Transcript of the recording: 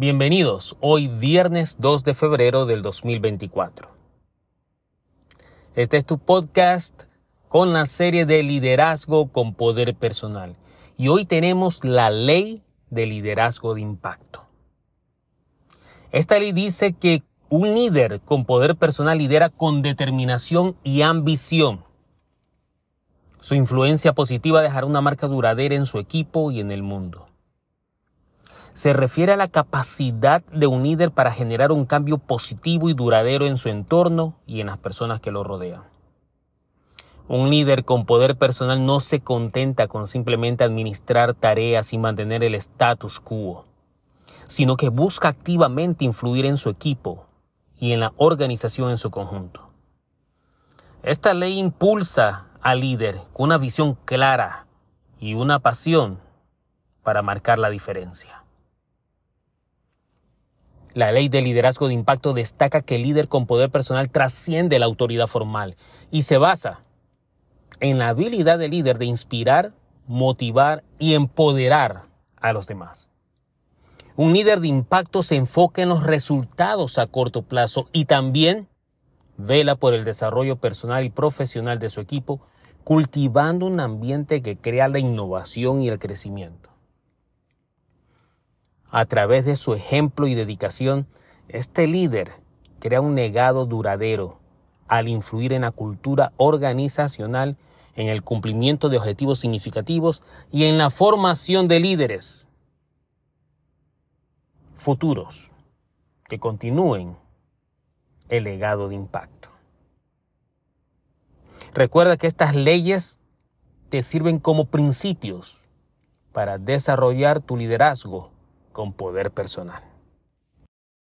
Bienvenidos hoy viernes 2 de febrero del 2024. Este es tu podcast con la serie de liderazgo con poder personal. Y hoy tenemos la ley de liderazgo de impacto. Esta ley dice que un líder con poder personal lidera con determinación y ambición. Su influencia positiva dejará una marca duradera en su equipo y en el mundo se refiere a la capacidad de un líder para generar un cambio positivo y duradero en su entorno y en las personas que lo rodean. Un líder con poder personal no se contenta con simplemente administrar tareas y mantener el status quo, sino que busca activamente influir en su equipo y en la organización en su conjunto. Esta ley impulsa al líder con una visión clara y una pasión para marcar la diferencia. La ley de liderazgo de impacto destaca que el líder con poder personal trasciende la autoridad formal y se basa en la habilidad del líder de inspirar, motivar y empoderar a los demás. Un líder de impacto se enfoca en los resultados a corto plazo y también vela por el desarrollo personal y profesional de su equipo, cultivando un ambiente que crea la innovación y el crecimiento. A través de su ejemplo y dedicación, este líder crea un legado duradero al influir en la cultura organizacional, en el cumplimiento de objetivos significativos y en la formación de líderes futuros que continúen el legado de impacto. Recuerda que estas leyes te sirven como principios para desarrollar tu liderazgo con poder personal.